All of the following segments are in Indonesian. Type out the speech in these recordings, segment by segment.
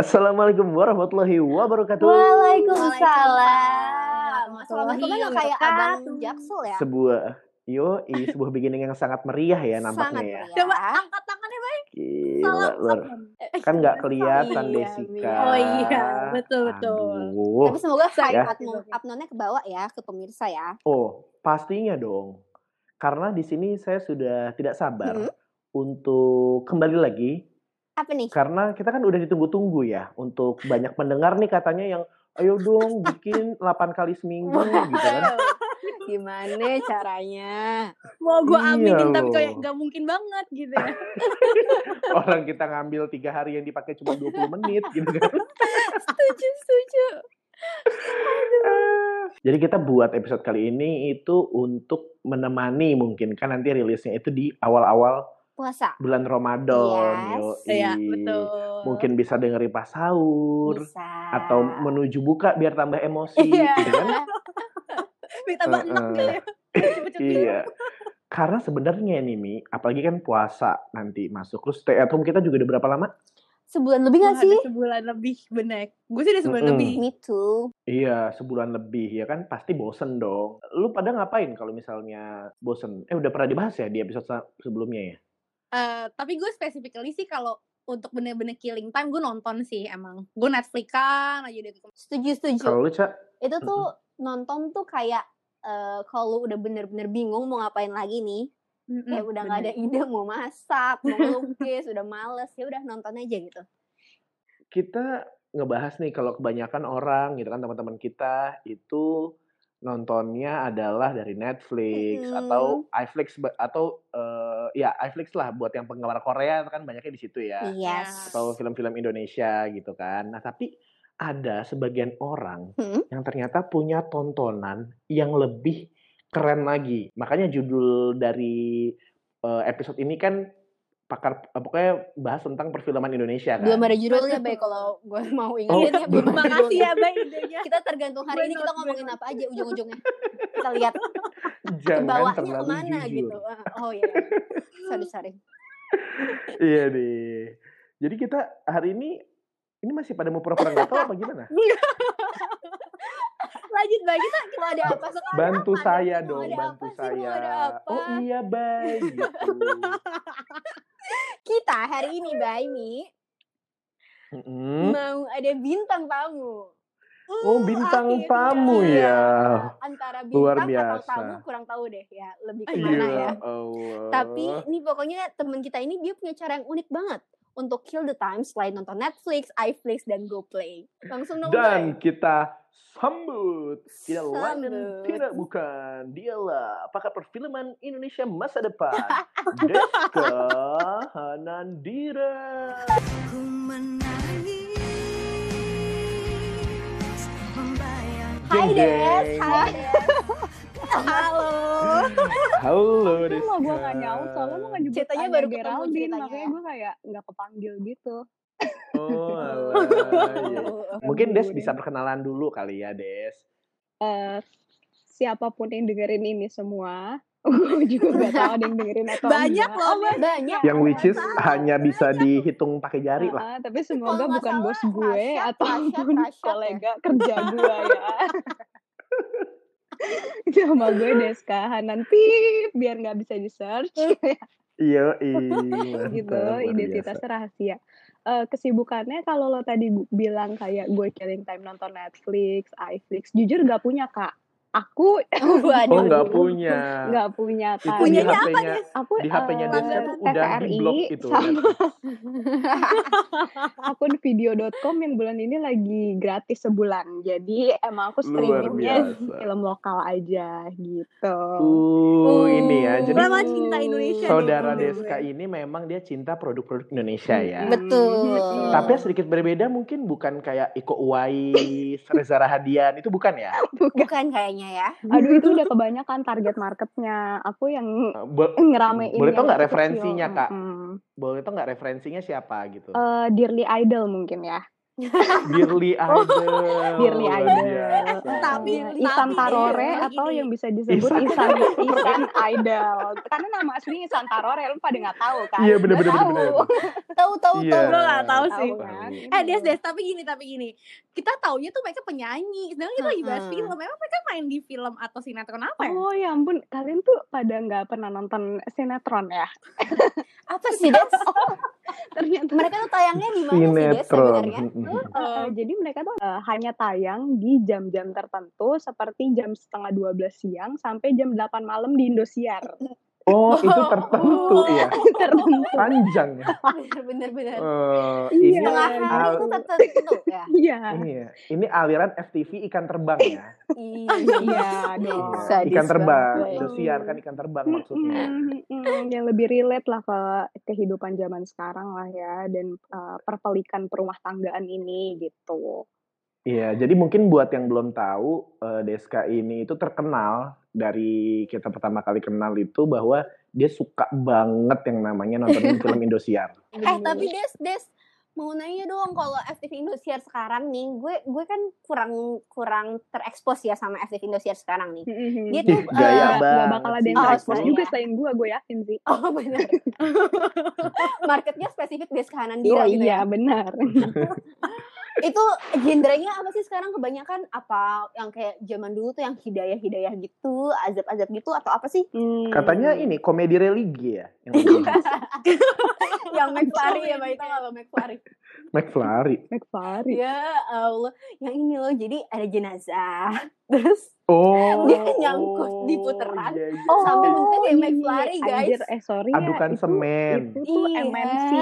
Assalamualaikum warahmatullahi wabarakatuh. Waalaikumsalam. Assalamualaikum kayak wabarakatuh. abang Jaksel ya. Sebuah yo sebuah beginning yang sangat meriah ya Sangat nampaknya ya. meriah. Coba angkat tangannya baik. Gila, Salam. Kan nggak kelihatan Iya, Desika. Oh iya, betul betul. Aduh. Tapi semoga hype Ya. Apnon- Apnonnya ke bawah ya ke pemirsa ya. Oh, pastinya dong. Karena di sini saya sudah tidak sabar Hmm. untuk kembali lagi Apa nih? karena kita kan udah ditunggu-tunggu ya untuk banyak pendengar nih katanya yang ayo dong bikin 8 kali seminggu gitu kan. Gimana caranya? Mau gue Iya aminin tapi loh. kayak nggak mungkin banget gitu ya. Orang kita ngambil tiga hari yang dipakai cuma 20 menit gitu kan. setuju setuju. Jadi kita buat episode kali ini itu untuk menemani mungkin kan nanti rilisnya itu di awal-awal Puasa. bulan Ramadan. Yes. Iya betul. Mungkin bisa dengerin pas sahur Bisa. atau menuju buka biar tambah emosi Iya. gitu kan. Biar tambah Heeh. enak gitu ya. Iya. Karena sebenarnya nih Mi, apalagi kan puasa nanti masuk. Terus stay at home kita juga udah berapa lama? Sebulan lebih Wah, gak sih? sebulan lebih benek. Gue sih udah sebulan Mm-mm. lebih. Me too. Iya, sebulan lebih ya kan pasti bosen dong. Lu pada ngapain kalau misalnya bosen? Eh udah pernah dibahas ya di episode se- sebelumnya ya? Eh, tapi gue specifically sih kalau untuk bener-bener killing time gue nonton sih emang. Gue Netflix kan aja deh. Setuju setuju. Kalau lu, Cak? Itu tuh nonton tuh kayak eh kalau lu udah bener-bener bingung mau ngapain lagi nih, kayak udah nggak ada ide mau masak, mau ngelukis, udah males, ya udah nonton aja gitu. kita ngebahas nih kalau kebanyakan orang gitu kan teman-teman kita itu nontonnya adalah dari Netflix Mm-mm. atau iFlix atau eh, ya iFlix lah buat yang penggemar Korea kan banyaknya di situ ya Yes. atau film-film Indonesia gitu kan. Nah, tapi ada sebagian orang Hmm? yang ternyata punya tontonan yang lebih keren lagi. Makanya judul dari eh, episode ini kan pakar eh, pokoknya bahas tentang perfilman Indonesia kan. Belum ada judulnya, Bay, kalau gue mau Oh, ingetin ya belum Makasih judulnya. ya Bay idenya. Kita tergantung hari ini kita ngomongin apa aja ujung-ujungnya. Kita lihat ke Jangan bawahnya terlalu ke mana jujur. gitu. Ah, Oh iya. Sorry, sorry. Iya deh. Jadi kita hari ini ini masih pada mau pura-pura nggak tahu apa gimana? Lanjut Bay kita Mau ada apa sekarang? Bantu Ada saya sih, mau dong, ada bantu apa sih, saya. Ada apa? Oh iya, baik gitu. Kita hari ini, Bay, Mi, Mm-mm. mau ada bintang tamu. Oh, bintang akhirnya. tamu ya. Antara Luar bintang atau biasa. tamu kurang tahu deh ya, lebih Iya. ke mana ya. Ya Allah. Tapi ini pokoknya temen kita ini dia punya cara yang unik banget untuk kill the time selain nonton Netflix, iFlix, dan GoPlay. Langsung dong, dan Bay. kita sambut tidak lain tidak bukan dialah pakar perfilman Indonesia masa depan Deska Hanandira. Ku menangis membayangkan Hai Des, hai Des. Halo. Halo mah gue gak nyaut soalnya mau nyebut Ceritanya Anya baru ketemu Geraldine ceritanya. makanya gue kayak nggak kepanggil gitu. Oh, alah, iya. Mungkin Des bisa perkenalan dulu kali ya, Des. Eh siapa pun yang dengerin ini semua, gue juga gak tahu ada yang dengerin atau Banyak enggak. loh. Banyak. Yang which is hanya bisa dihitung pakai jari lah. Ah, tapi semoga Kalau nggak bukan bos gue Tasya, ataupun Tasya ya? kolega kerja gue ya. Nama gue Deska Hanan Pip biar nggak bisa di search Iya, gitu identitasnya rahasia. Eh, kesibukannya kalau lo tadi bilang kayak gue killing time nonton Netflix, iFlix, jujur gak punya kak. Aku Waduh. Oh, nggak punya. nggak punya Itu kan. di Punyanya apa HP-nya Aku di HP-nya eh, Deska tuh udah TVRI di-block itu. sama akun video.com yang bulan ini lagi gratis sebulan. Jadi emang aku streamingnya film lokal aja gitu. Uh, ini ya. Jadi Memang cinta Indonesia nih, saudara gue. Deska ini memang dia cinta produk-produk Indonesia ya. Betul. Tapi sedikit berbeda mungkin bukan kayak Iko Uwais, Reza Rahadian itu bukan ya? Bukan kayaknya ya. Aduh itu udah kebanyakan target marketnya. Aku yang Eh, bo- ngeramein. Boleh tau nggak kecil. referensinya, Kak? Mm-mm. boleh tau nggak referensinya siapa gitu? Eh, Dearly Idol mungkin ya. Birli Idol. Birli luar Idol. Tapi- Iya, tapi Isan Tarore atau yang bisa disebut Isan Isan Idol. Karena nama aslinya Isan Tarore, lu pada nggak tahu kan? Iya, bener, Gua bener, tahu. bener, Tahu tahu Iya. tahu. Gue gak tahu sih. Kan? Eh Des Des tapi gini tapi gini kita taunya tuh mereka penyanyi sedangkan kita lagi bahas film memang mereka main di film atau sinetron apa ya? Oh ya ampun, kalian tuh pada nggak pernah nonton sinetron ya? Apa sih Des? Ternyata. Mereka tuh tayangnya di mana sih Des sebenarnya? Mm-mm. Eh, jadi mereka tuh eh, hanya tayang di jam-jam tertentu seperti jam setengah 12 siang sampai jam 8 malam di Indosiar. Oh, itu tertentu ya. tertentu. Panjang ya. Bener bener bener. Eh, Iya. ini hari al- itu tertentu ya. Iya. ini ya. Ini aliran FTV ikan terbang ya. Iya dong. Iya, Sadis ikan terbang. Indosiar kan ikan terbang maksudnya. Mm, mm, mm, yang lebih relate lah ke kehidupan zaman sekarang lah ya dan eh, perpelikan perumah tanggaan ini gitu. Iya, jadi mungkin buat yang belum tahu, eh, Deska ini itu terkenal dari kita pertama kali kenal itu bahwa dia suka banget yang namanya nontonin film Indosiar. Eh tapi Des Des mau nanya dong kalau FTV Indosiar sekarang nih, gue gue kan kurang kurang terekspos ya sama FTV Indosiar sekarang nih. Dia Ih, tuh gaya eh, Gak, banget bakal ada yang terekspos Oh, juga iya. selain gue, gue yakin sih. Oh benar. Marketnya spesifik Des Oh Kahanandira gitu iya ya. benar. Itu genrenya apa sih sekarang kebanyakan apa yang kayak zaman dulu tuh yang hidayah-hidayah gitu, azab-azab gitu atau apa sih? Hmm. Katanya ini komedi religi ya. Yang yang McFlurry ya, Mbak itu kalau McFlurry. McFlurry. McFlurry. Ya Allah, yang ini loh. Jadi ada jenazah. Terus Oh. Dia nyangkut di puteran. iya, iya. Oh, Sampai bentuknya kayak iya, McFlurry, guys. Anjir, eh sorry ya. Adukan itu, semen. Itu tuh Iya. MNC,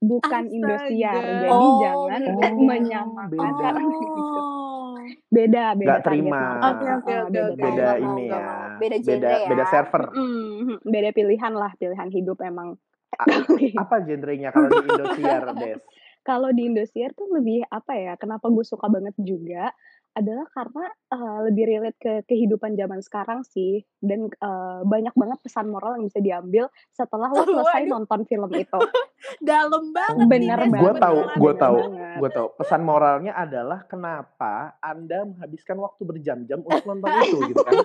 bukan Astaga. Indosiar. Jadi Oh, jangan beda. menyamakan Beda. karena itu. Oh. Beda, beda. Nggak target terima. Oke, oke, Ah, oke, beda, ini ya. Beda Beda ya. beda server. Mm, beda pilihan lah, pilihan hidup emang. Apa genrenya kalau di Indosiar, Des? Kalau di Indosiar tuh lebih apa ya? Kenapa gue suka banget juga adalah karena eh, lebih relate ke kehidupan zaman sekarang sih dan eh, banyak banget pesan moral yang bisa diambil setelah lo selesai Waduh. nonton film itu. Dalam banget Bener banget. Gue tahu, Beneran. gue bener tahu, banget. gue tahu. Pesan moralnya adalah kenapa Anda menghabiskan waktu berjam-jam untuk nonton itu, gitu kan?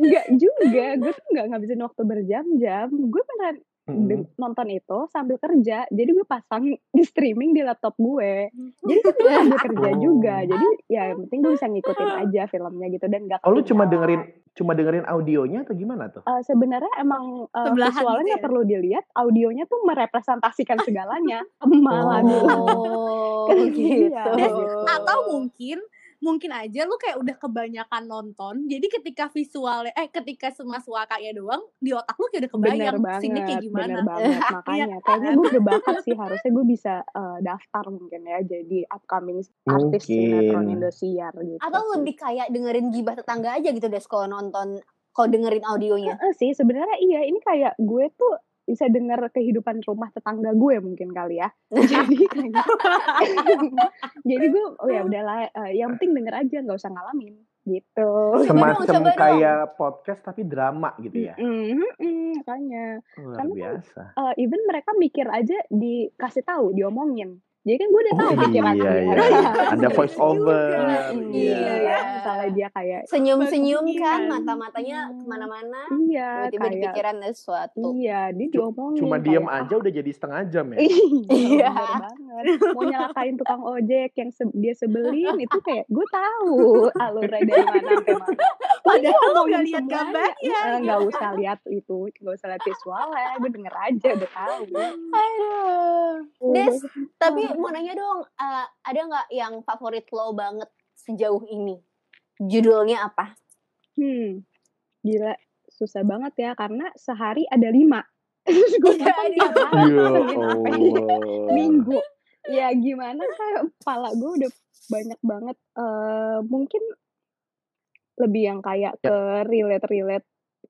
Enggak juga, gue tuh nggak ngabisin waktu berjam-jam. Gue beneran De- nonton itu sambil kerja. Jadi gue pasang di streaming di laptop gue. Jadi kan gue sambil kerja Oh. juga. Jadi ya yang penting gue bisa ngikutin aja filmnya gitu dan gak Oh, lu cuma ketinggalan. dengerin cuma dengerin audionya atau gimana tuh? Eh, sebenarnya emang eh, Sebelahan visualnya gitu nggak ya? perlu dilihat, audionya tuh merepresentasikan segalanya. Malah. Oh, gitu. iya. Des, atau mungkin mungkin aja lu kayak udah kebanyakan nonton jadi ketika visualnya eh ketika semua suakanya doang di otak lu kayak udah Bener kebayang banget, sini kayak gimana bener banget. Makanya kayaknya gue berbakat sih harusnya gue bisa eh, daftar mungkin ya jadi upcoming artis sinetron. Indosiar gitu. Atau sih. lebih kayak dengerin gibah tetangga aja gitu Des kalau nonton kalau dengerin audionya. Heeh sih sebenarnya iya ini kayak gue tuh bisa denger kehidupan rumah tetangga gue mungkin kali ya. Jadi kayak jadi gue oh ya udahlah eh, yang penting denger aja nggak usah ngalamin gitu. Semacam kayak podcast tapi drama gitu ya. Mm, mm, mm, makanya Karena kan biasa. eh, even mereka mikir aja dikasih tahu diomongin. Jadi kan gue udah tahu Oh, pikiran iya, iya, iya. Ada voice over. Iya, iya, iya. misalnya dia kayak Senyum-senyum kan mata-matanya ke mana-mana. iya Tiba-tiba kayak dipikiran ada sesuatu. iya dia diomongin Cuma kayak, diem "Ah, aja udah jadi setengah jam ya. Iya, Iya. banget. Mau nyelakain tukang ojek yang se- dia sebelin itu kayak gue tahu alurnya dari mana sampai mana. padahal lu ngomongin gak lihat gambarnya Eh, nggak usah lihat itu, nggak usah lihat visualnya, gue denger aja udah tahu. Aduh. Des, tapi mau nanya dong, eh, ada nggak yang favorit lo banget sejauh ini? Judulnya apa? Hmm, gila susah banget ya karena sehari ada lima. Terus gue Iya, nonton iya. tiap hari, Ya Senin sampai Allah. minggu. Ya gimana kayak kepala gue udah banyak banget. eh mungkin lebih yang kayak Ya. ke relate-relate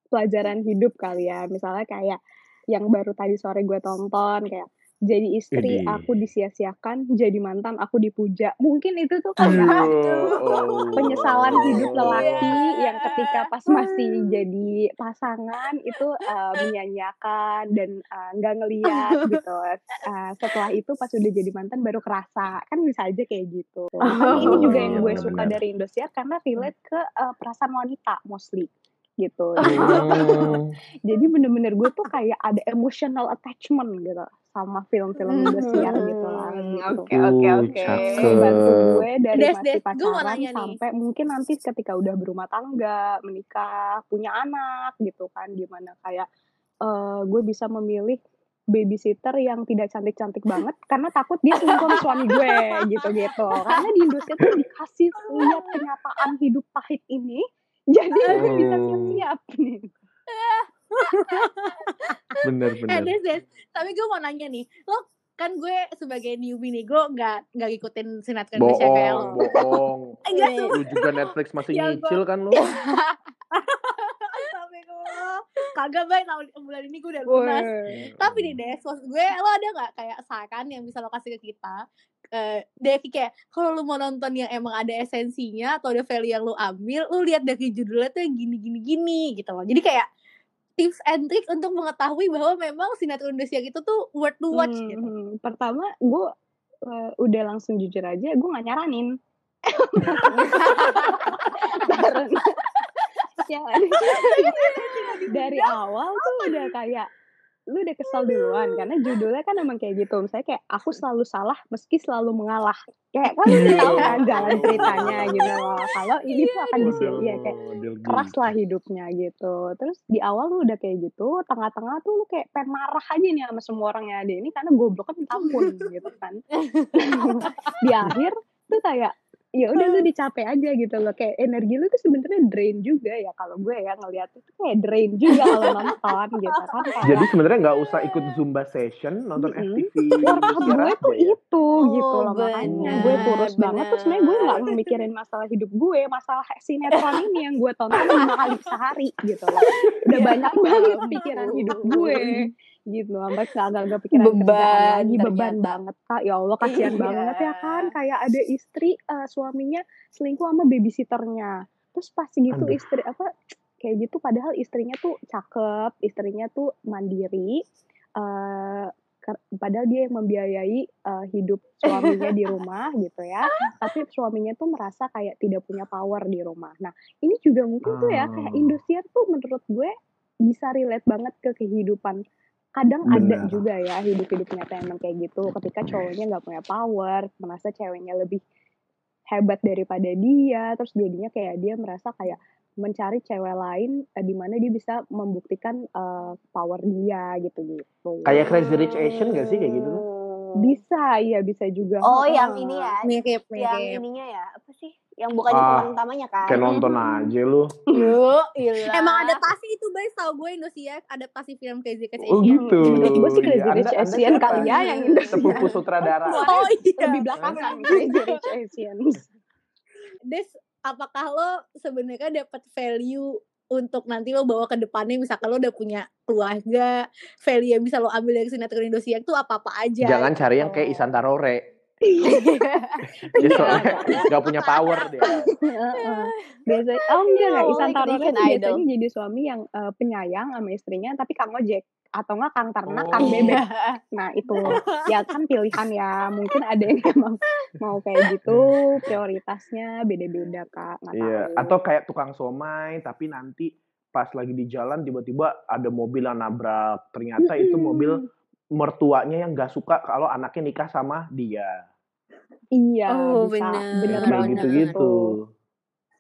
pelajaran hidup kali ya. Misalnya kayak yang baru tadi sore gue tonton kayak jadi istri Widih. aku disia-siakan, jadi mantan aku dipuja. Mungkin itu tuh kayak Aduh. penyesalan hidup lelaki Iya. yang ketika pas masih jadi pasangan itu uh, menyanyiakan dan uh, nggak ngeliat gitu. Uh, setelah itu pas udah jadi mantan baru kerasa kan bisa aja kayak gitu. Makanya ini juga yang gue suka dari Indosiar karena relate ke uh, perasaan wanita mostly gitu. Hmm. Jadi bener-bener gue tuh kayak ada emotional attachment gitu sama film-film Indosiar gitu lah Hmm, gitu. Oke oke Uh, oke. Bantu gue dari Des, masih Des, pacaran nanya nih. sampai mungkin nanti ketika udah berumah tangga, menikah, punya anak gitu kan, gimana kayak eh gue bisa memilih babysitter yang tidak cantik-cantik banget karena takut dia selingkuh sama suami gue gitu-gitu. Karena di Indonesia tuh dikasih lihat kenyataan hidup pahit ini, jadi gue bisa Oh. siap-siap nih. Bener Eh, bener. Des, Des. Tapi gue mau nanya nih, lo kan gue sebagai newbie nih, gue nggak nggak ngikutin sinetron Indonesia kayak Bohong, lo. bohong. Enggak Nih. tuh. Lu juga Netflix masih Ya, nyicil kan lu? Astagfirullah. Kagak baik tahun bulan ini gue udah lunas. Tapi nih Des, maksud gue lo ada nggak kayak saran yang bisa lo kasih ke kita? Eh, Devi kayak kalau lu mau nonton yang emang ada esensinya atau ada value yang lu ambil, lu lihat dari judulnya tuh yang gini gini gini gitu loh. Jadi kayak tips and trick untuk mengetahui bahwa memang sinetron Indonesia itu tuh worth to watch Hmm, gitu. hmm. Pertama gue eh, udah langsung jujur aja, gue gak nyaranin. Karena ya, dari awal tuh udah kayak lu udah kesel duluan karena judulnya kan emang kayak gitu misalnya kayak aku selalu salah meski selalu mengalah kayak kan udah tahu kan jalan ceritanya gitu loh kalau ini tuh akan di sini ya kayak Model keras gitu. lah hidupnya gitu. Terus di awal lu udah kayak gitu, tengah-tengah tuh lu kayak pengen marah aja nih sama semua orang yang ada ini karena goblok kan ampun gitu kan. di akhir tuh kayak ya udah lu dicape aja gitu loh kayak energi lu tuh sebenarnya drain juga ya kalau gue ya ngeliat itu kayak drain juga kalau nonton gitu kan kayak Jadi sebenarnya nggak usah ikut Zumba session, nonton Mm-mm. FTV workout gue tuh ya. itu gitu Oh, loh makanya gue bener, kurus banget terus sebenarnya gue nggak mikirin masalah hidup gue masalah sinetron ini yang gue tonton lima kali sehari gitu loh. Udah Ya banyak banget pikiran hidup gue gitu. Sampai agak agak pikiran Beban lagi beban banget kak. Ya Allah kasihan Iya. banget ya kan. Kayak ada istri eh, suaminya selingkuh sama babysitternya. Terus pas gitu Aduh. istri apa kayak gitu padahal istrinya tuh cakep istrinya tuh mandiri ker- padahal dia yang membiayai eh, hidup suaminya di rumah gitu ya. Tapi suaminya tuh merasa kayak tidak punya power di rumah. Nah ini juga mungkin tuh ya kayak Oh. Indosiar tuh menurut gue bisa relate banget ke kehidupan kadang ada Benar. juga ya hidup-hidup nyata emang kayak gitu ketika cowoknya nggak punya power merasa ceweknya lebih hebat daripada dia terus jadinya kayak dia merasa kayak mencari cewek lain eh, di mana dia bisa membuktikan eh, power dia gitu gitu Kayak Crazy Rich Asian gak sih kayak gitu? Bisa iya bisa juga Oh, Heeh. yang ini ya. Mirip, Yang mirip. ininya ya, apa sih? Yang bukan Ah, pemeran utamanya kan? Kayak nonton aja lu. Yuk, ilah. Emang adaptasi itu guys tau gue Indonesia adaptasi film Crazy Rich Oh Asian. gitu. menurut gue sih Crazy Iya, Rich Asian kali ya yang Indosiar Sepupu sutradara. Oh iya. lebih belakangan Crazy Rich Asians Des, apakah lo sebenarnya dapat value untuk nanti lo bawa ke depannya misalkan lo udah punya keluarga, value yang bisa lo ambil dari sinetron Indonesia itu apa-apa aja. Jangan cari yang kayak gitu. Isan Tarore. Dia soalnya nggak punya power dia. Heeh. biasanya oh enggak Isan ikut Tarore Asian tuh Idol. biasanya jadi suami yang eh, penyayang sama istrinya tapi kang ojek atau enggak kang ternak kang bebek. Nah itu. Ya kan pilihan ya. Mungkin ada yang emang mau kayak gitu prioritasnya beda-beda kak. Nggak Iya. tahu. Atau kayak tukang somai tapi nanti pas lagi di jalan tiba-tiba ada mobil yang nabrak. Ternyata itu Mm-mm. mobil mertuanya yang gak suka kalau anaknya nikah sama dia. iya Oh, bisa. Kayak banget. gitu-gitu.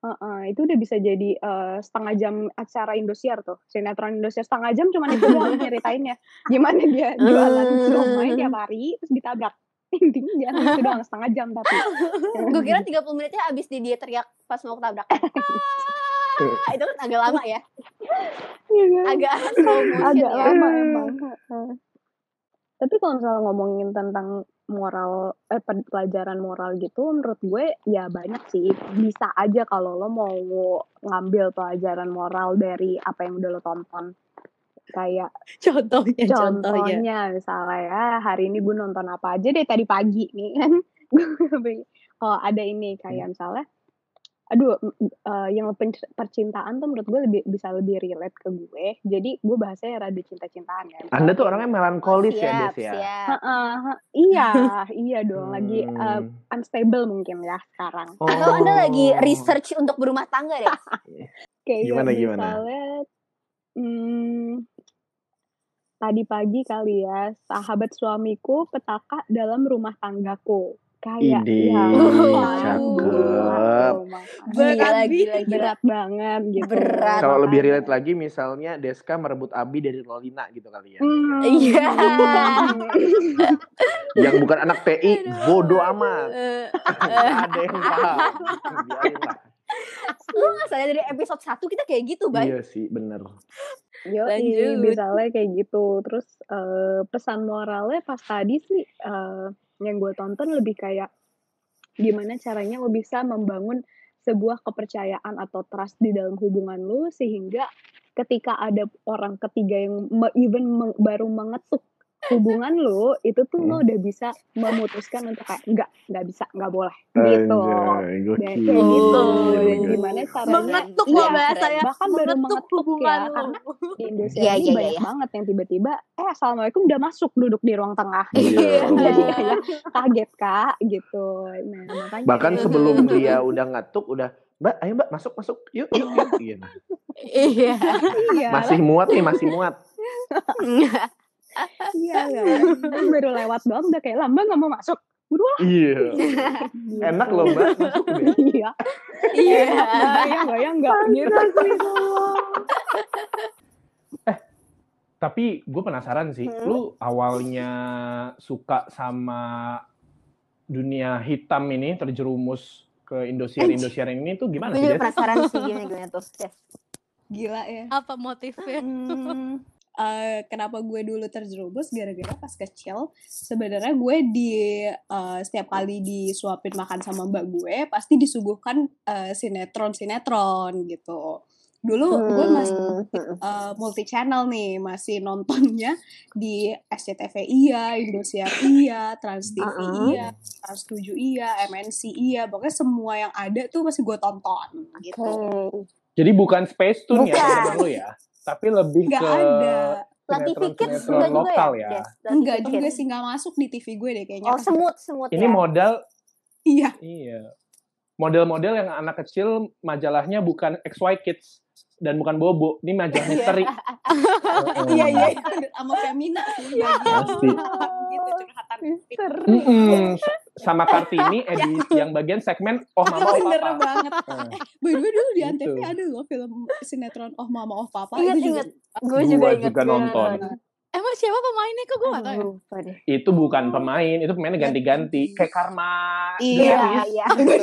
Heeh, itu udah bisa jadi eh, setengah jam acara Indosiar tuh sinetron Indosiar setengah jam cuman itu doang nyeritainnya gimana dia jualan somai tiap hari terus ditabrak intinya jangan itu doang setengah jam tapi Gue kira 30 menitnya abis di dia teriak pas mau ketabrak. Ah, itu kan agak lama ya. Iya kan? Agak slow motion agak ya. lama emang. Tapi kalau misalnya ngomongin tentang moral eh pe- pelajaran moral gitu menurut gue ya banyak sih. Bisa aja kalau lo mau ngambil pelajaran moral dari apa yang udah lo tonton. Kayak Contohnya, contohnya. contohnya misalnya ya hari ini gue nonton apa aja deh tadi pagi nih kan. Kalau ada ini kayak misalnya aduh eh, yang percintaan tuh menurut gue lebih bisa lebih relate ke gue jadi gue bahasanya rada cinta-cintaan ya Anda tuh orangnya melankolis ya, siap, Des ya? siap. Heeh, he- iya iya dong lagi eh, Hmm. unstable mungkin ya sekarang Atau Anda lagi Oh. research untuk berumah tangga deh. kayak Gimana, gimana? misalnya hmm, tadi pagi kali ya sahabat suamiku petaka dalam rumah tanggaku kayak Ide, ya cakep. berat. Berat, Gila, Bi. gila, gila. berat banget gitu Berat. Kalau lebih relate lagi misalnya Deska merebut Abi dari Lolina gitu kali ya. Hmm. Iya. Yang bukan anak TI, bodoh amat. Eh, Gak ada yang paham. Lu gak sadar dari episode 1 kita kayak gitu, Bay? Iya sih, bener. Yo, Lanjut. misalnya kayak gitu. Terus eh, pesan moralnya pas tadi sih eh, yang gue tonton lebih kayak gimana caranya lo bisa membangun sebuah kepercayaan atau trust di dalam hubungan lo sehingga ketika ada orang ketiga yang even baru mengetuk hubungan lo itu tuh lo udah bisa memutuskan untuk kayak enggak nggak bisa nggak boleh gitu Anjay, dan kayak gitu dan iya. gimana caranya Mengetuk iya, loh bahasanya. bahkan baru Mengetuk mengetuk hubungan ya lu. karena di Indonesia Iya, ini iya, banyak iya. banget yang tiba-tiba eh assalamualaikum udah masuk duduk di ruang tengah Iya. jadi kayak kaget kak gitu nah makanya Bahkan sebelum dia udah ngetuk, udah Mbak, ayo Mbak, masuk, masuk. Yuk, yuk, yuk. Gitu. Iya. iya Masih muat nih, masih muat. iya kan Terus baru lewat doang udah kayak lambang nggak mau masuk Berdua Iya. gitu. Enak loh Mbak, masuk deh. iya Iya. bayang bayang nggak gitu Tapi gue penasaran sih, Hmm. lu awalnya suka sama dunia hitam ini terjerumus ke Indosiar Indosiar ini tuh gimana Gue sih? Des? penasaran sih gimana gimana tuh. Yes. Gila ya. Apa motifnya? Hmm, eh, kenapa gue dulu terjerumus gara-gara pas kecil sebenarnya gue di eh, setiap kali disuapin makan sama mbak gue pasti disuguhkan eh, sinetron sinetron gitu dulu gue masih Hmm. eh, multi channel nih masih nontonnya di SCTV iya Indosiar iya Trans TV Uh-uh. iya Trans 7 iya MNC iya pokoknya semua yang ada tuh masih gue tonton gitu Oke. Jadi bukan Space Tune ya Bukan. lu ya, tapi lebih nggak ke ada Kids sinetron-sinetron enggak juga lokal ya? ya. Yes, enggak juga sih nggak masuk di TV gue deh kayaknya Oh, semut, semut Ini ya. modal iya iya. Model-model yang anak kecil majalahnya bukan XY Kids dan bukan Bobo, ini majalah misteri. iya iya iya. sama Femina sih bagian Pasti. gitu curhatan Mm-mm. Sama Kartini edisi yang bagian segmen Oh Mama Oh bener Papa. banget Nah, by the way dulu di Gitu. Antv ada loh film sinetron Oh Mama Oh Papa Ingat, itu juga ingat. Gue Gua juga ingat. juga gue nonton. Emang siapa pemainnya kok gue gak tau ya? Itu bukan pemain, itu pemainnya ganti-ganti. Kayak Karma Iya, iya. bener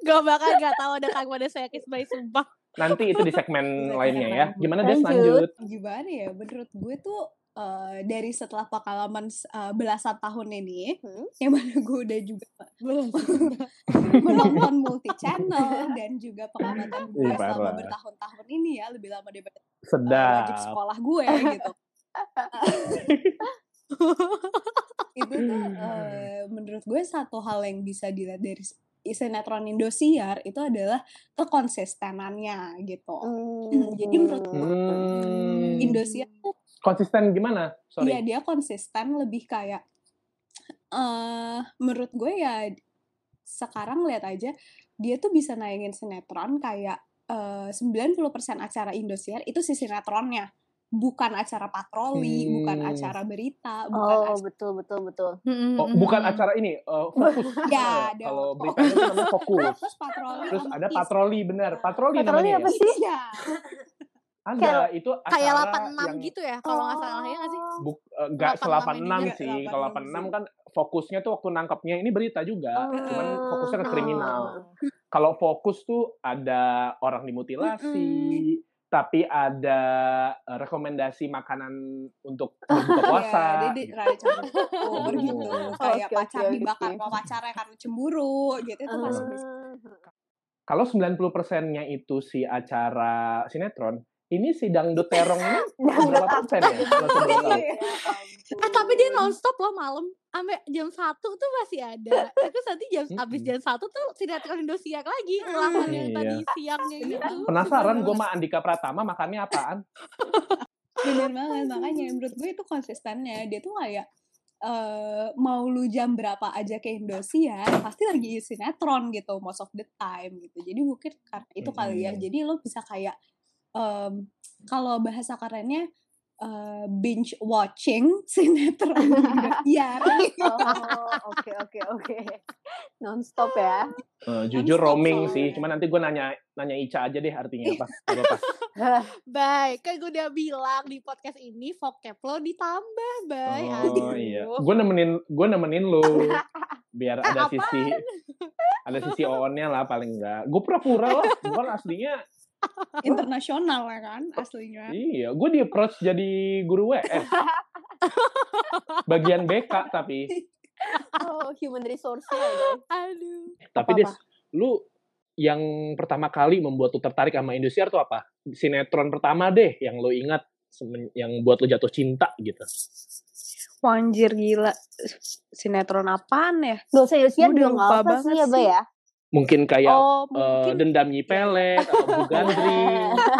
Gak bakal gak tau ada Kang Mada Sekis bayi sumpah. Nanti itu di segmen lainnya ya. Gimana Des Lanjut. lanjut? gimana ya menurut gue tuh eh, dari setelah pengalaman eh, belasan tahun ini Hmm? yang mana gue udah juga menonton multi channel dan juga pengamatan gue Ih, selama bertahun-tahun ini ya lebih lama daripada Sedap. wajib sekolah gue gitu itu tuh eh, menurut gue satu hal yang bisa dilihat dari sinetron Indosiar itu adalah kekonsistenannya gitu Hmm. Jadi menurut gue, Hmm. Indosiar tuh Konsisten gimana? Iya Sorry. dia konsisten lebih kayak eh menurut gue ya sekarang lihat aja dia tuh bisa nayangin sinetron kayak eh 90% acara Indosiar itu si sinetronnya bukan acara patroli, bukan Hmm. acara berita, bukan Oh, acara betul, betul, betul. Oh, bukan acara ini, eh, fokus. Ya, ada Kalau fokus. berita itu namanya fokus. terus patroli Terus ada patroli, benar. Patroli, Patroli namanya apa ya? sih? Iya. Ada, Kayak- itu acara Kayak 86 yang gitu ya kalau nggak salah ya nggak sih? Buk, eh, nggak 86 selapan ini enam juga, sih. 86 Kalau 86 sih. kan fokusnya tuh waktu nangkepnya ini berita juga, cuman fokusnya ke Oh. kriminal. Kalau fokus tuh ada orang dimutilasi, tapi ada eh, rekomendasi makanan untuk berbuka puasa. Iya, dia di rada campur Gitu. gitu. Kayak Oke, pacar dibakar sama pacarnya karena cemburu gitu itu masuk Ah. Kalau 90%-nya itu si acara sinetron, ini si dangdut terong ini berapa apa? persen ya? Tahu? Eh tapi dia nonstop loh malam sampai jam satu tuh masih ada. Terus nanti jam abis jam satu tuh sinetron Indosiar lagi ulangan yang Iya. tadi siangnya gitu. Penasaran gue sama Andika Pratama makannya apaan? bener banget makanya menurut gue itu konsistennya dia tuh kayak eh mau lu jam berapa aja ke Indosiar pasti lagi sinetron gitu most of the time gitu jadi mungkin karena itu kali ya jadi lo bisa kayak em, kalau bahasa kerennya eh, binge watching sinetron Oh, oke oke oke. Nonstop ya. Eh, jujur Nonstop roaming soalnya. sih, cuman nanti gue nanya nanya Ica aja deh artinya apa. Gak apa-apa. Baik, kan gue udah bilang di podcast ini vocab lo ditambah, Bay. Oh iya, gue nemenin gue nemenin lu biar Eh, ada apaan? sisi ada sisi on-nya lah paling enggak. Gue pura-pura lah, bukan aslinya. internasional ya kan aslinya Iya, gue di approach jadi guru WS. Bagian BK tapi. Oh, human resource ya. Aduh. Tapi Apa-apa? Des, lu yang pertama kali membuat lu tertarik sama Indosiar tuh apa? Sinetron pertama deh yang lu ingat yang buat lu jatuh cinta gitu. Wanjir gila. Sinetron apaan ya? Gak usah Indosiar udah juga apa sih ya, ya. Mungkin kayak Oh, eh, mungkin dendam Nyi Pelet atau Bu Gandri.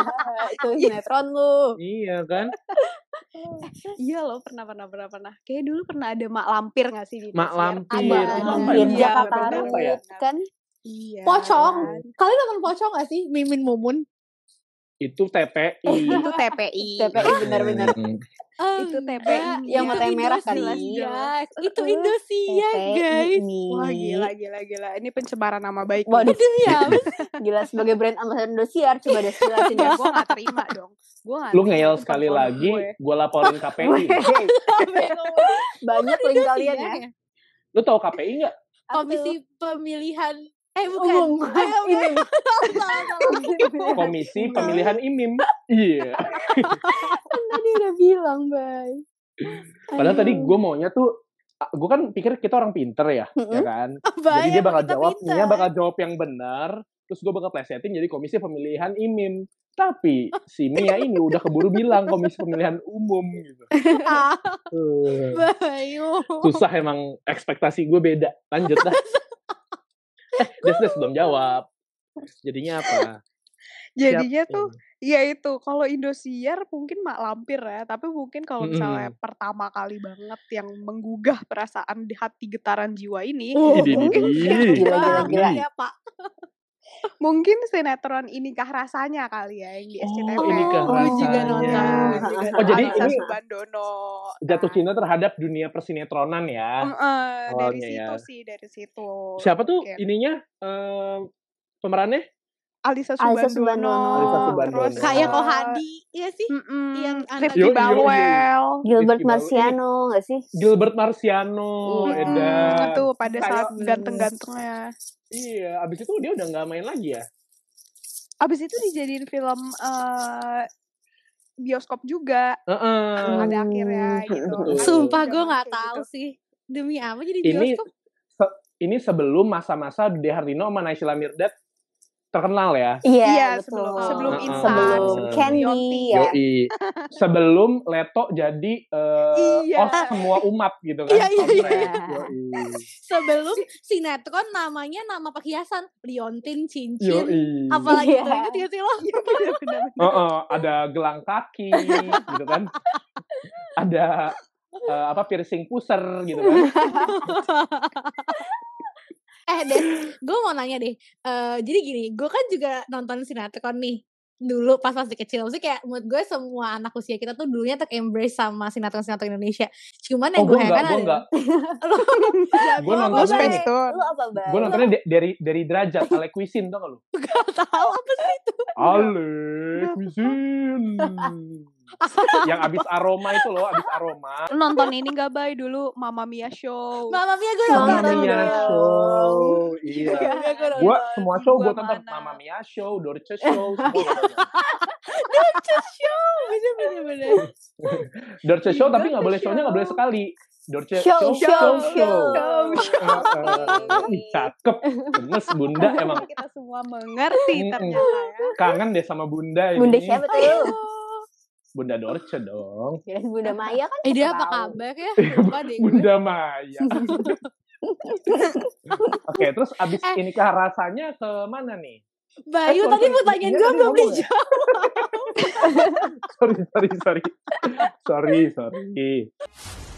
Itu sinetron lu. iya kan? iya loh pernah pernah pernah pernah. Kayak dulu pernah ada Mak Lampir gak sih di Mak Indosiar? Lampir. Ada Itu apa Lampir ya? Apa ya? Kan. Iya. Pocong. Kalian nonton pocong gak sih? Mimin Mumun. Itu TPI. Itu TPI. TPI benar-benar. Hmm. Itu TPI. Yang matanya merah? Indosiar, guys. Itu Uh, Indosiar, guys. nih. Wah gila gila gila. Ini pencemaran nama baik. Waduh. apa? Gila sebagai brand ambassador Indosiar coba deh jelasin Ya, ya. gue gak terima dong. Gue gak Lu ngeyel sekali lagi, gue. laporin KPI. Banyak link kalian ya. Indosiar Lu tahu KPI nggak? Komisi Pemilihan Eh bukan. umum. Ayo, salah. Komisi Pemilihan IMIM. Iya. Tadi udah bilang, Bay. Padahal tadi gue maunya tuh, gue kan pikir kita orang pinter ya, ya Mm-mm. kan? Bay, Jadi dia bakal jawab, pintar. Nia bakal jawab yang benar, terus gue bakal plesetin jadi Komisi Pemilihan IMIM. Tapi si Mia ini udah keburu bilang Komisi Pemilihan Umum gitu. Ah, Bayu. susah emang ekspektasi gue beda. Lanjut lah. Des Des belum jawab. Jadinya apa? Jadinya Siap. tuh ya itu kalau Indosiar mungkin mak lampir ya tapi mungkin kalau misalnya Mm-mm. pertama kali banget yang menggugah perasaan di hati getaran jiwa ini Idi, mungkin. Gila, gila, gila. Ya, Pak. Mungkin sinetron inikah rasanya kali ya yang di Oh, SCTV Inikah Gua juga Rasanya. nonton juga Oh, jadi nonton. ini- Bandono Jatuh Nah, cinta terhadap dunia persinetronan ya. em, eh, dari awalnya situ ya. sih dari situ Siapa tuh Mungkin. ininya eh, pemerannya? Alisa Alisa Subandono, Subandono. Alisa Subandono. terus, Kayak eh, kok Hadi, iya sih. mm-mm, yang anak- Rifki Yo, yo, yo. Balwell Gilbert Marciano nggak sih? Gilbert Marciano, Iya. Edan. Itu pada saat ganteng-gantengnya. Iya, abis itu dia udah nggak main lagi ya. Abis itu dijadiin film eh, bioskop juga Heeh. pada akhirnya gitu. Sumpah gue nggak kayak tahu gitu. sih. Demi apa jadi Ini bioskop? se- ini sebelum masa-masa Dude Harlino sama Naysila Mirdad terkenal ya. Iya, Iya, betul. sebelum sebelum Heeh. instan, Sebelum sebelum Candy ya. Yoi. Sebelum Leto jadi eh Iya. host semua umat gitu kan. Iya, iya, iya. Yoi. Sebelum sinetron namanya nama perhiasan Liontin Cincin. Yoi. Apalagi Iya. inget gak sih lo? Bener-bener. Heeh, ada gelang kaki gitu kan. Ada eh, apa piercing pusar gitu kan. eh Des, gue mau nanya deh. Eh jadi gini, gue kan juga nonton sinetron nih dulu pas masih kecil. Maksudnya kayak menurut gue semua anak usia kita tuh dulunya tuh embrace sama sinetron-sinetron Indonesia. Cuman yang Oh, gue gue enggak, heran gue enggak. Gue nontonnya. Lu apa, Bay? gue nontonnya dari dari derajat Ale Cuisine tau gak lu? gak tahu apa sih itu. Ale Cuisine. yang abis aroma itu loh, abis aroma. Nonton ini gak bay dulu Mama Mia Show. Mama Mia gue Mama nonton. Mia Mia Show, iya. Mama gue semua show gue Gua tonton? Mama Mia Show, Dorce Show, semua tonton. Show, bener bener bener. Dorce Show tapi Dorce nggak boleh show-nya nggak boleh Show. sekali. Dorce Show, show, show. Heeh. Ih, cakep. Gemes Bunda emang kita semua mengerti ternyata ya. kangen deh sama Bunda ini. Bunda siapa tuh? Bunda Dorce dong. Kirain Bunda Maya kan Eh dia apa kabar ya? Lupa deh. Bunda Maya. Oke, terus abis Eh. ini kah rasanya ke mana nih? Bayu Eh, tadi pertanyaan gue belum dijawab. sorry, sorry, sorry. sorry, sorry.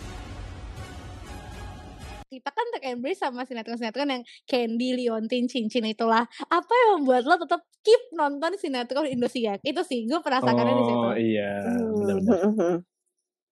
Kita kan ter-embrace sama sinetron-sinetron yang Candy, Liontin, Cincin itulah. Apa yang membuat lo tetap keep nonton sinetron Indosiar? Itu sih gue penasarannya di situ. Oh iya, benar-benar.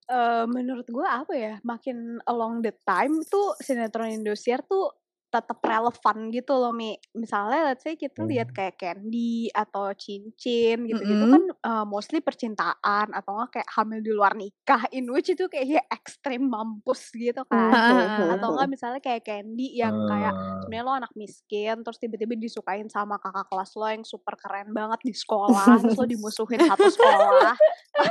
Eh, menurut gue apa ya makin along the time tuh sinetron Indosiar tuh tetap relevan gitu loh Mi. Misalnya let's say kita lihat Hmm. kayak Candy atau Cincin gitu-gitu Mm-mm. kan eh, mostly percintaan atau enggak kayak hamil di luar nikah in which itu kayak ekstrim mampus gitu kan. Ah. Atau enggak misalnya kayak Candy yang kayak Ah. sebenarnya lo anak miskin terus tiba-tiba disukain sama kakak kelas lo yang super keren banget di sekolah terus lo dimusuhin satu sekolah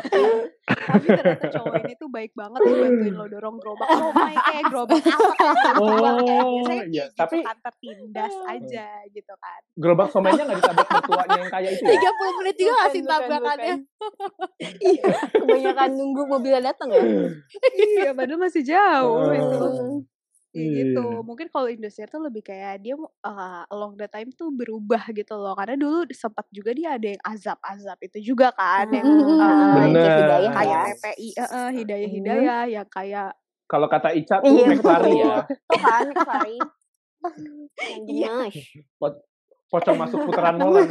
tapi ternyata cowok ini tuh baik banget dia bantuin lo dorong gerobak somai kayak gerobak apa kayak Oh, biasanya. Kayak Tapi kan tertindas aja gitu kan gerobak somainya nggak ditabrak mertuanya yang kaya itu ya? 30 menit juga gak sih Bukan, bukan, tabrakannya? Iya, kebanyakan nunggu mobilnya datang ya. iya padahal masih jauh itu Hmm. Kayak gitu Iya. mungkin kalau Indosiar tuh lebih kayak dia uh, along the time tuh berubah gitu loh karena dulu sempat juga dia ada yang azab-azab itu juga kan yang Hmm, uh, yang kayak Bener. Hidayah kayak ya. PPI uh, uh, hidayah hidayah yang kayak Kalau kata Ica tuh Iya, McLary ya, Tuh kan, sorry. Iya. gemes. pocong masuk putaran molen.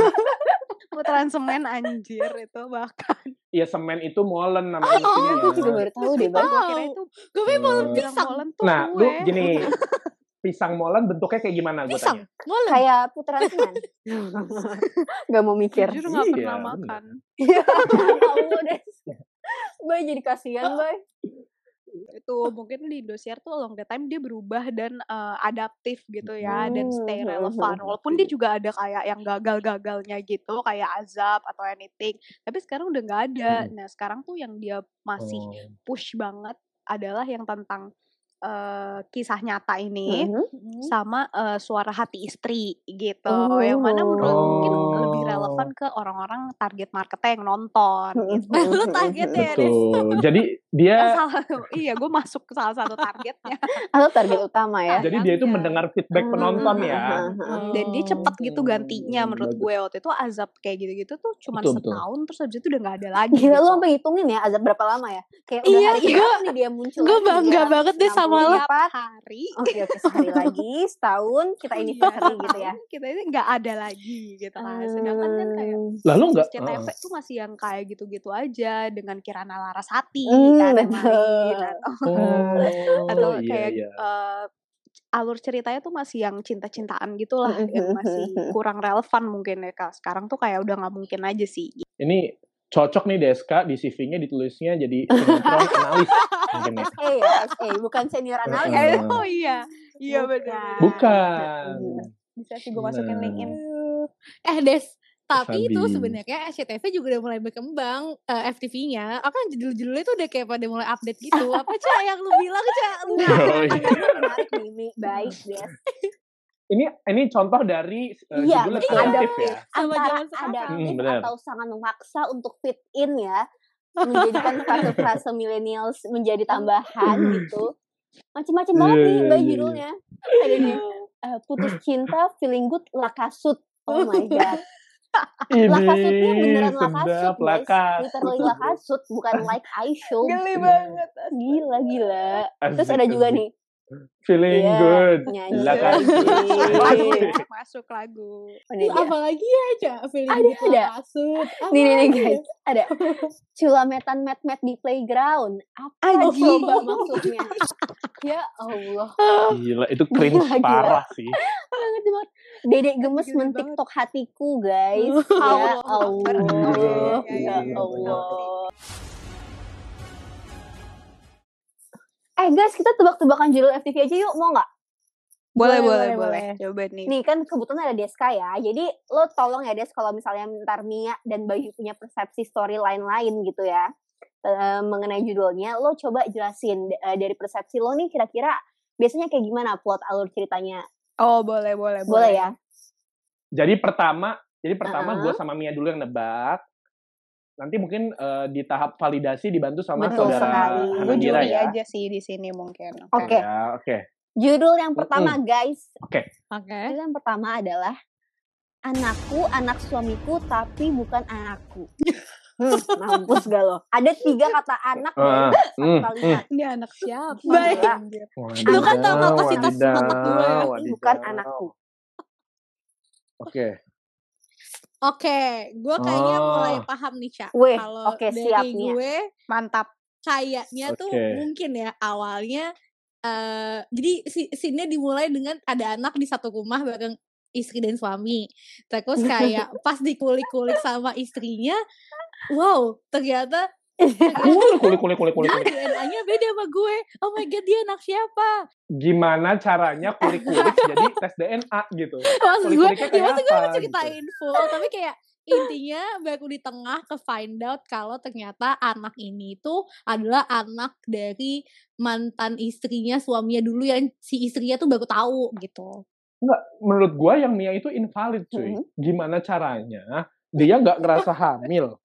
putaran semen anjir itu bahkan Iya semen itu molen Oh namanya. iya, mestinya. gue juga baru tahu deh, Bang. gue kira itu Gue mau Eh, bilang pisang. molen tuh Nah, kue lu gini, pisang molen bentuknya kayak gimana gue Pisang. tanya? Molen. Kayak putaran semen. Gak mau mikir. jujur nggak Iya, pernah bener. makan Tahu deh. Boy jadi kasihan, Boy. Itu mungkin di Indosiar tuh along the time dia berubah dan uh, adaptif gitu ya dan stay Hmm, relevan hmm, walaupun dia juga ada kayak yang gagal-gagalnya gitu kayak azab atau anything tapi sekarang udah nggak ada Hmm. nah sekarang tuh yang dia masih Oh. push banget adalah yang tentang eh, kisah nyata ini Mhm. sama eh, suara hati istri gitu yang mana menurut mungkin lebih relevan ke orang-orang target marketnya yang nonton gitu Lu targetnya ya. Jadi dia salah iya gue masuk ke salah satu targetnya Atau target utama ya. jadi dia itu Iya. mendengar feedback penonton ya. dan dia cepet gitu Oh, gantinya menurut gue waktu itu azab kayak gitu-gitu tuh cuma Betul, betul. setahun terus habis itu udah nggak ada lagi Gila gitu. lu sampai hitungin ya azab berapa lama ya? Kayak udah Iya, hari keberapa nih dia muncul. Gue bangga banget deh sama lo. hari Oke oke sehari lagi setahun kita Iya, anniversary gitu ya. kita ini nggak ada lagi gitu kan sedangkan kan kayak Lalu nggak? CTV tuh masih yang kayak gitu-gitu aja dengan Kirana Larasati Hmm, kan betul. main atau Oh, atau iya, kayak iya. eh, alur ceritanya tuh masih yang cinta-cintaan gitulah Mm, yang mm, masih kurang relevan mungkin ya Kak. sekarang tuh kayak udah nggak mungkin aja sih Ini cocok nih Deska di CV-nya ditulisnya jadi sinetron analis mungkin ya. SA ya, SA bukan senior analis. Oh iya iya benar Bukan. bisa sih gue masukin Nah. linkin Eh Des, tapi itu Sabi. sebenarnya SCTV juga udah mulai berkembang eh, FTV-nya. Aku kan judul-judulnya tuh udah kayak pada mulai update gitu. Apa Cak yang lu bilang Cak? Lu Oh, iya. pertanyaannya menarik Mimi. Baik, Des. Ini ini contoh dari uh, Iya, judul betul. kreatif Adaptif. ya. sama sekarang. adaptif Hmm, atau sangat memaksa untuk fit in ya. Menjadikan frase-frase millennials menjadi tambahan gitu. Macem-macem banget Iya, nih iya, Mbak iya, judulnya. Ada nih. eh, putus cinta, feeling good, lakasut. Oh my god. Ini Lakasutnya beneran lakasut lakasut. Literally lakasut, bukan like I show. geli banget Gila, gila. Terus ada juga nih. Feeling Iya, good. nyanyi. Ya, masuk lagu Ini Terus dia. apa lagi ya Cak? Feeling Ada, gitu ada. kasut. Apa Nih, nih, nih lagi ya? guys. Ada. Culametan met-met di playground. Apa Anjing. coba maksudnya? ya Allah. Gila, itu cringe Gila, gila. parah sih. Banget banget. Dedek gemes Gila mentiktok hatiku guys. ya Allah Allah. Iya, iya, Ya iya, Allah. Eh guys, kita tebak-tebakan judul FTV aja yuk, mau nggak? boleh Boleh, boleh boleh, boleh coba nih Nih kan kebetulan ada Deska ya. Jadi lo tolong ya Des kalau misalnya ntar Mia dan Bayu punya persepsi storyline lain gitu ya. eh, mengenai judulnya, lo coba jelasin eh, dari persepsi lo nih kira-kira biasanya kayak gimana plot alur ceritanya? Oh, boleh, boleh, Boleh ya? Jadi pertama, jadi pertama Uh-uh. gue sama Mia dulu yang nebak. Nanti mungkin eh, di tahap validasi dibantu sama Betul saudara sekali. Gue juri ya. aja sih di sini mungkin. Oke. Ya, oke. Judul yang pertama guys, Oke. judul yang pertama adalah Anakku, anak suamiku, tapi bukan anakku. Hmm, mampus gak lo? Ada tiga kata anak satu hmm, kalimat. Ini anak siapa? Baik. Lu kan tahu Wadidaw, kapasitas otak gue bukan anakku. Oke. Oke, gue kayaknya Oh. mulai paham nih, Cak. Kalau oke, dari siap nih ya. gue, Mantap. kayaknya tuh Oke. mungkin ya awalnya eh jadi si scene-nya dimulai dengan ada anak di satu rumah bareng istri dan suami. Terus kayak pas dikulik-kulik sama istrinya, wow, ternyata Kulik, kulik, kulik, kulik, kulik. dia DNA-nya beda sama gue. Oh my god, dia anak siapa? Gimana caranya kulik-kulik jadi tes DNA gitu? Maksud gue, ya maksud gue mau ceritain full, tapi kayak intinya baru di tengah ke find out kalau ternyata anak ini tuh adalah anak dari mantan istrinya suaminya dulu yang si istrinya tuh baru tahu gitu. Enggak, menurut gua yang Mia itu invalid cuy. Mhm. Gimana caranya dia nggak ngerasa hamil.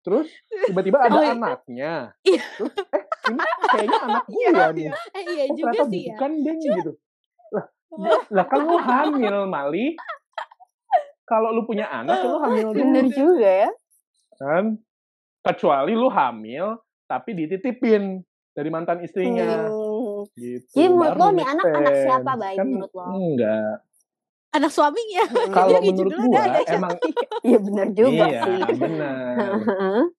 Terus tiba-tiba ada Oh, iya. anaknya. Iya. Terus eh ini kayaknya anak gua nih. Eh iya Oh, juga ternyata sih ya. bukan deng gitu. Lah, lah kan lu hamil, Mali. Kalau lu punya anak, lu hamil Bener dulu juga ya. kan. Kecuali lu hamil tapi dititipin dari mantan istrinya Hmm. gitu. Jadi menurut lo nih anak anak siapa baik Kan menurut lo? Enggak. Anak suaminya. Kalau Jadi menurut judulnya gua ada siapa? emang Iya bener juga iya, sih. benar.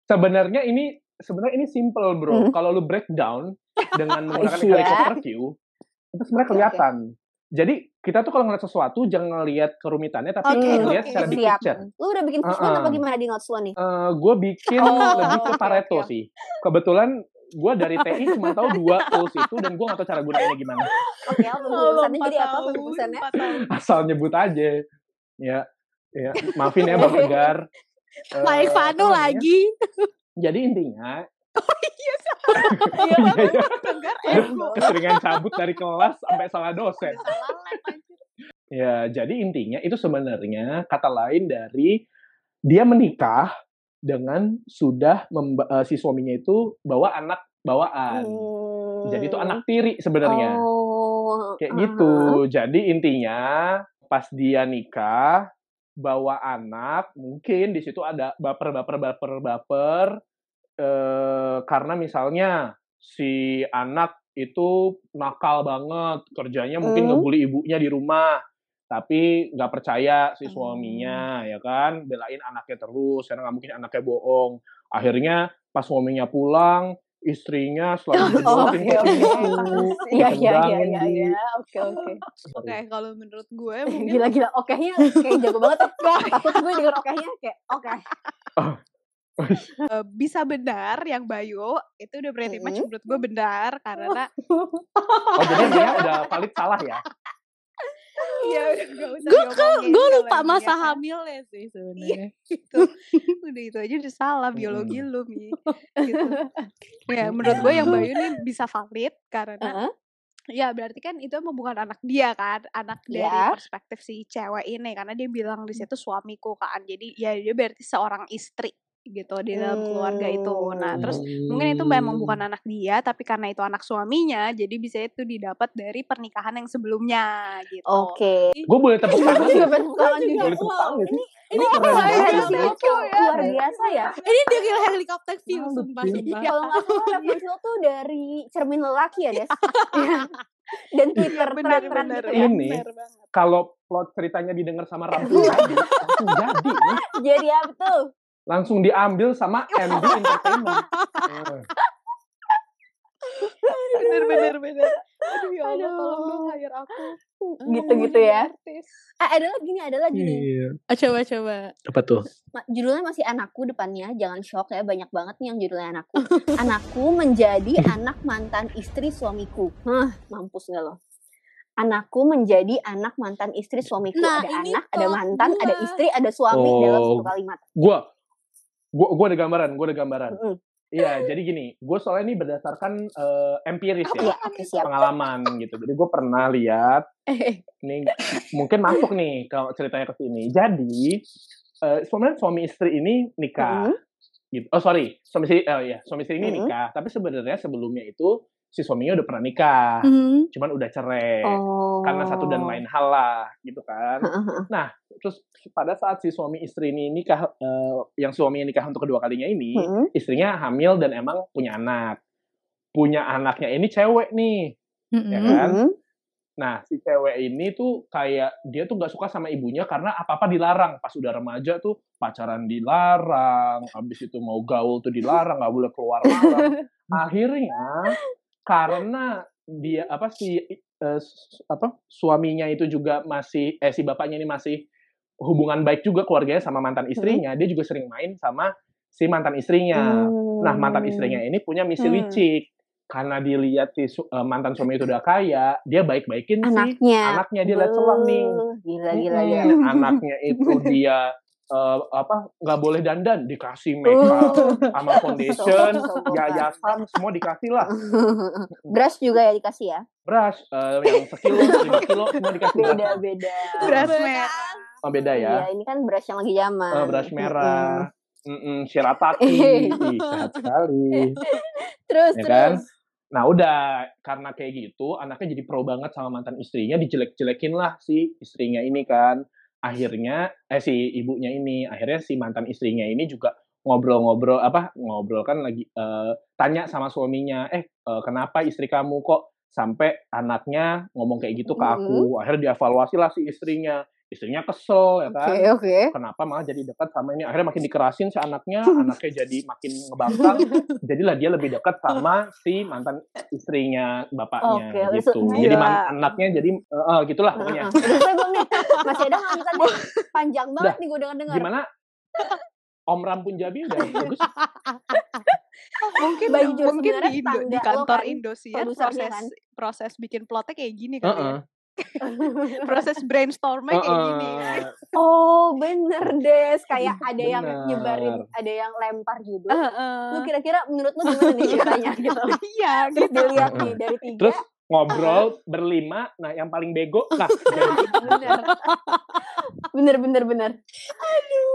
Sebenarnya ini sebenarnya ini simple, Bro. Hmm. Kalau lu breakdown dengan menggunakan Iya. helikopter view, itu sebenarnya kelihatan. Jadi kita tuh kalau ngeliat sesuatu jangan ngeliat kerumitannya tapi Oke, ngeliat oke. secara big Siap. picture. Lu udah bikin visual apa Uh-uh. gimana di notes lo nih? gue bikin Oh, lebih ke Pareto oke. sih. Kebetulan gue dari TI cuma tahu dua tools itu dan gue gak tahu cara gunainnya gimana. Oke, apa Oh, jadi apa tahun. Asal nyebut aja. Ya, ya. Maafin ya Bang Tegar. Eh, Main apa Vano namanya? lagi. Jadi intinya Iya, Iya, iya. Tegar keseringan cabut dari kelas sampai salah dosen. Anjir. Ya, jadi intinya itu sebenarnya kata lain dari dia menikah dengan sudah memba- eh, si suaminya itu bawa anak bawaan. Jadi itu anak tiri sebenarnya. Oh, Kayak uh-huh. gitu. Jadi intinya pas dia nikah bawa anak, mungkin di situ ada baper baper baper baper eh karena misalnya si anak itu nakal banget, kerjanya mungkin Hmm. ngebully ibunya di rumah. Tapi nggak percaya si Hmm. suaminya, ya kan? Belain anaknya terus, karena nggak mungkin anaknya bohong. Akhirnya pas suaminya pulang, istrinya selalu Oh, oke, oke. pintu, Iya, iya, iya, iya, iya. Oke, oke. Oke, kalau menurut gue mungkin Gila-gila, okehnya kayak jago banget ya. Takut gue denger okehnya kayak, oke. Eh, bisa benar yang Bayu itu udah berarti match menurut gue benar karena Oh jadi dia udah valid salah ya? ya usah gue gue kalau lupa masa kan. hamilnya sih sebenarnya. itu udah itu aja udah salah biologi lu Mi gitu. ya menurut Hmm. gue yang Bayu nih bisa valid karena Heeh. ya berarti kan itu emang bukan anak dia kan anak dari Iya. perspektif si cewek ini karena dia bilang di situ suamiku kan jadi ya dia berarti seorang istri gitu di dalam keluarga itu nah terus mungkin itu memang bukan anak dia tapi karena itu anak suaminya jadi bisa itu didapat dari pernikahan yang sebelumnya gitu Oke. Gue boleh tepuk tangan Gue tepuk tangan juga. Boleh tepuk tangan ini Ini Keren banget. ya? lucu, luar biasa ya. Ini dari helikopter view Ah, sumpah. Kalau nggak salah referensi lo tuh dari cermin lelaki ya, Des? Dan Twitter bener tren-tren bener gitu ya. Ini. bener banget Kalau plot ceritanya didengar sama langsung jadi. Jadi apa tuh? Langsung diambil sama MD Entertainment. Bener bener bener aduh ya Allah tolong dong hire aku Gitu-gitu Ngomongin ya. artis. Eh, ada lagi nih, ada lagi nih. Iya. Ah, coba coba. Apa tuh? Judulnya masih anakku depannya, jangan shock ya, banyak banget nih yang judulnya anakku. anakku menjadi anak mantan istri suamiku. Hah, mampus nggak lo? Anakku menjadi anak mantan istri suamiku. Nah, ada anak, ada mantan, ada istri, ada suami dalam Oh. satu kalimat. Gua, gua, gua ada gambaran, gua ada gambaran. Mm-mm. Iya, jadi gini, gue soalnya ini berdasarkan eh, empiris ya, siap. pengalaman gitu. Jadi gue pernah lihat, nih mungkin masuk nih kalau ceritanya ke sini. Jadi eh, sebenarnya suami istri ini nikah. Mhm. Gitu. Oh sorry, suami istri, oh ya, suami istri ini Mhm. nikah. Tapi sebenarnya sebelumnya itu si suaminya udah pernah nikah, Hmm. cuman udah cerai Oh. karena satu dan lain hal lah, gitu kan. Nah, terus pada saat si suami istri ini nikah, eh, yang suaminya nikah untuk kedua kalinya ini, Mhm. istrinya hamil dan emang punya anak. Punya anaknya ini cewek nih, ya Mm-mm. kan? Mhm. Nah, si cewek ini tuh kayak dia tuh gak suka sama ibunya karena apa-apa dilarang. Pas udah remaja tuh pacaran dilarang, habis itu mau gaul tuh dilarang, nggak boleh keluar malam. Akhirnya karena dia apa si eh, apa suaminya itu juga masih eh si bapaknya ini masih hubungan baik juga keluarganya sama mantan istrinya, dia juga sering main sama si mantan istrinya. Nah, mantan istrinya ini punya misi Hmm. licik. Karena dilihat si su- eh, mantan suami itu udah kaya, dia baik-baikin si Anaknya. anaknya dia lihat celah nih. Gila, gila, Mm-mm. gila. Anaknya itu dia eh, apa nggak boleh dandan, dikasih makeup Uh. sama foundation, yayasan semua dikasih lah. Brush juga ya dikasih ya? Brush eh, yang sekilo, lima kilo semua dikasih. Beda-beda. Beras merah. Oh, beda Iya, ya. ini kan brush yang lagi zaman. Eh, brush merah. Mm-mm, shirataki. Ih, sehat sekali. Terus, ya kan? terus. Nah udah karena kayak gitu anaknya jadi pro banget sama mantan istrinya dijelek-jelekin lah si istrinya ini kan akhirnya eh si ibunya ini akhirnya si mantan istrinya ini juga ngobrol-ngobrol apa ngobrol kan lagi eh, tanya sama suaminya eh eh, kenapa istri kamu kok sampai anaknya ngomong kayak gitu ke aku? Akhirnya dievaluasi lah si istrinya istrinya kesel ya kan oke. kenapa malah jadi dekat sama ini akhirnya makin dikerasin si anaknya anaknya jadi makin ngebangkang jadilah dia lebih dekat sama si mantan istrinya bapaknya Oke, gitu itu- jadi Gila. man- anaknya jadi eh, eh, gitulah pokoknya? Masih ada nggak lanjutannya? Panjang banget nih gue denger-denger. gimana Om Ram Punjabi udah bagus mungkin Baju mungkin di, Indo- di kantor kan, Indosiar produsernya proses kan. proses bikin plotnya kayak gini kali Heeh. ya. proses brainstormnya kayak gini. Oh, bener Des. Kayak ada yang Bener. nyebarin, ada yang lempar judul. Heeh. Lu kira-kira menurut lu gimana nih ceritanya gitu? Iya, Terus gitu. dilihat nih dari tiga. terus ngobrol berlima nah yang paling bego nah jadi bener. bener, bener, bener.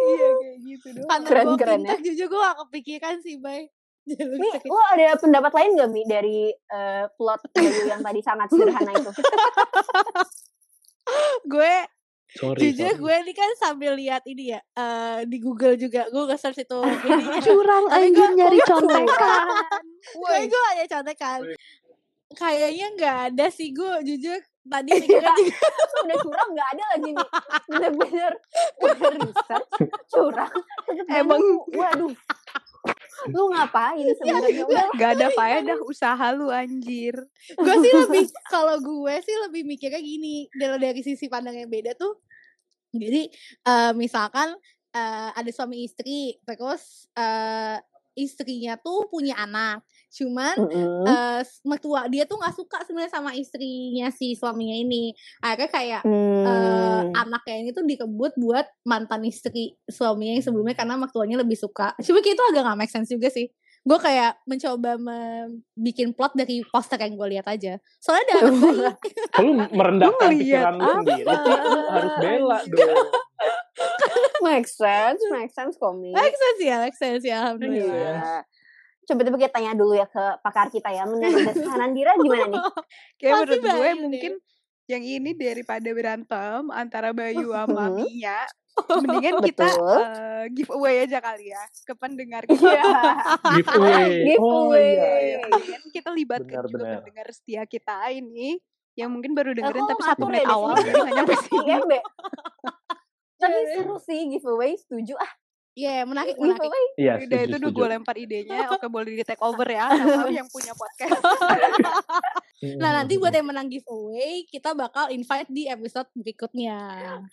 Iya kayak gitu dong. Karena Keren, gue keren fintech jujur gue gak kepikiran sih, Bay. Nih, sakit. lo ada pendapat lain gak, Mi, dari eh, plot yang tadi sangat sederhana itu? gue sorry, jujur sorry. gue ini kan sambil lihat ini ya eh, di Google juga. Gue nge-search itu ini Curang gua- nyari contekan. gue gue ada contekan. Kayaknya nggak ada sih gue jujur tadi mikirnya juga udah curang nggak ada lagi nih bener-bener udah research curang. Emang- waduh lu ngapain? Sebenarnya udah Gak ada faedah usaha lu anjir. gue sih lebih kalau gue sih lebih mikirnya gini dari dari sisi pandang yang beda tuh jadi eh, misalkan eh, ada suami istri terus eh, istrinya tuh punya anak cuman Mm-mm. eh, mertua dia tuh nggak suka sebenarnya sama istrinya si suaminya ini. Akhirnya kayak eh, Hmm. anaknya ini tuh dikebut buat mantan istri suaminya yang sebelumnya karena mertuanya lebih suka. Cuma kayak itu agak gak make sense juga sih. Gue kayak mencoba bikin plot dari poster yang gue lihat aja. Soalnya ada anak bayi lu merendahkan Lu pikiran lu sendiri? Lu harus bela dong. make sense make sense komik. Make sense ya make sense ya alhamdulillah. Iya. Coba coba kita tanya dulu ya ke pakar kita ya. Menurut Nandira gimana nih? Kayak Pasti menurut gue mungkin yang ini daripada berantem antara Bayu sama Mhm. Mia, mendingan kita eh, giveaway aja kali ya ke pendengar kita. Iya. giveaway oh Giveaway. iya, iya. Mendingan kita libatkan Benar, juga benar. pendengar setia kita ini yang mungkin baru dengerin kok tapi satu menit awal nggak nyampe sini. Tapi seru sih giveaway, setuju ah. Iya, menarik, menarik. Giveaway. iya Udah itu udah setuju. gue lempar idenya, oke boleh di take over ya sama yang punya podcast. Nah, nanti buat yang menang giveaway, kita bakal invite di episode berikutnya.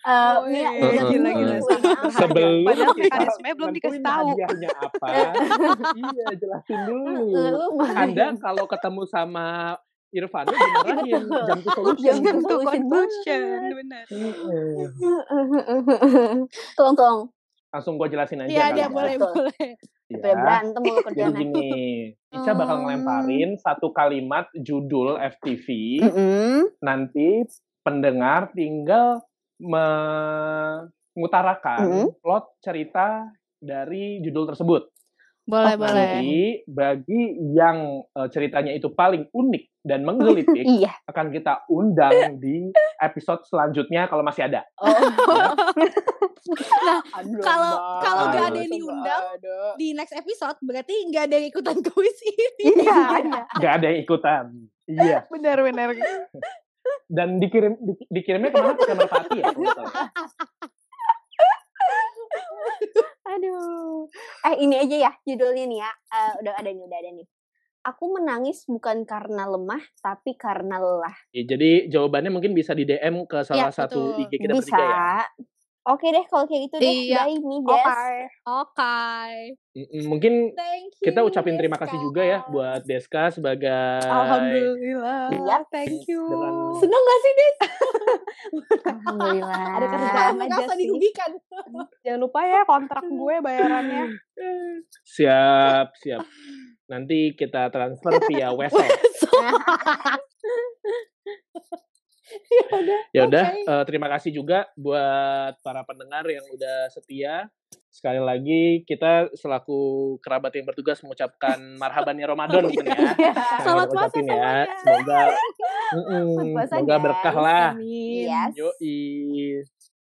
Eh, Mia, gila, lihat gila, gila. sebelum Padahal kita mekanismenya belum dikasih tahu. hadiahnya apa iya jelasin dulu anda kalau ketemu sama Irfan dimarahin Betul. jam to solution Jam to solution benar. Tolong tolong langsung gue jelasin aja Iya, dia ya. boleh, boleh. Iya. Daripada berantem mulu Jadi kerjaan gini, Ica bakal Hmm. ngelemparin satu kalimat judul FTV. Nanti pendengar tinggal mengutarakan plot cerita dari judul tersebut. Boleh, boleh. Nanti bagi yang eh, ceritanya itu paling unik dan menggelitik Iya. akan kita undang di episode selanjutnya kalau masih ada. Oh. Nah, Aduh, kalau kalau nggak ada yang diundang di next episode berarti nggak ada yang ikutan kuis ini. Iya. Gak ada yang ikutan. Iya. benar benar Dan dikirim di- dikirimnya ke mana ke Merpati ya? salah. Aduh. Eh ini aja ya judulnya nih ya. Eh, udah ada nih, udah ada nih. Aku menangis bukan karena lemah, tapi karena lelah. Ya, jadi jawabannya mungkin bisa di DM ke salah Iya, satu betul. IG kita Bisa. bertiga ya. Oke deh kalau kayak gitu deh. Iya. Bye nih, Des. Oke. Mm-mm, Mungkin Thank you. kita ucapin terima kasih Deska. juga ya buat Deska sebagai Alhamdulillah. Iya. Thank you. Dengan- Seneng gak sih, Des? Alhamdulillah. Ada kerjaan aja sih. dirugikan. jangan lupa ya kontrak gue bayarannya siap, siap. Nanti kita transfer via Wesel. Ya udah, Oke. eh, terima kasih juga buat para pendengar yang udah setia. Sekali lagi kita selaku kerabat yang bertugas mengucapkan marhabannya Ramadan mungkin ya. Iya. Selamat puasa ya. semuanya. Semoga mm-mm, puasa, semoga guys. berkah lah. Amin. Yes. Yoi.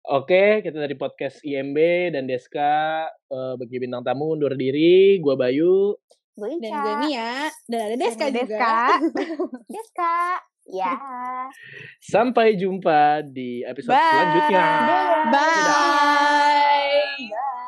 Oke, kita dari podcast IMB dan Deska eh, bagi bintang tamu undur diri. Gua Bayu. Gue Dan Ica. gue Mia. Dan ada Deska Dan juga. Deska. Deska. Ya. Sampai jumpa di episode Bye. selanjutnya. Bye. Bye. Bye.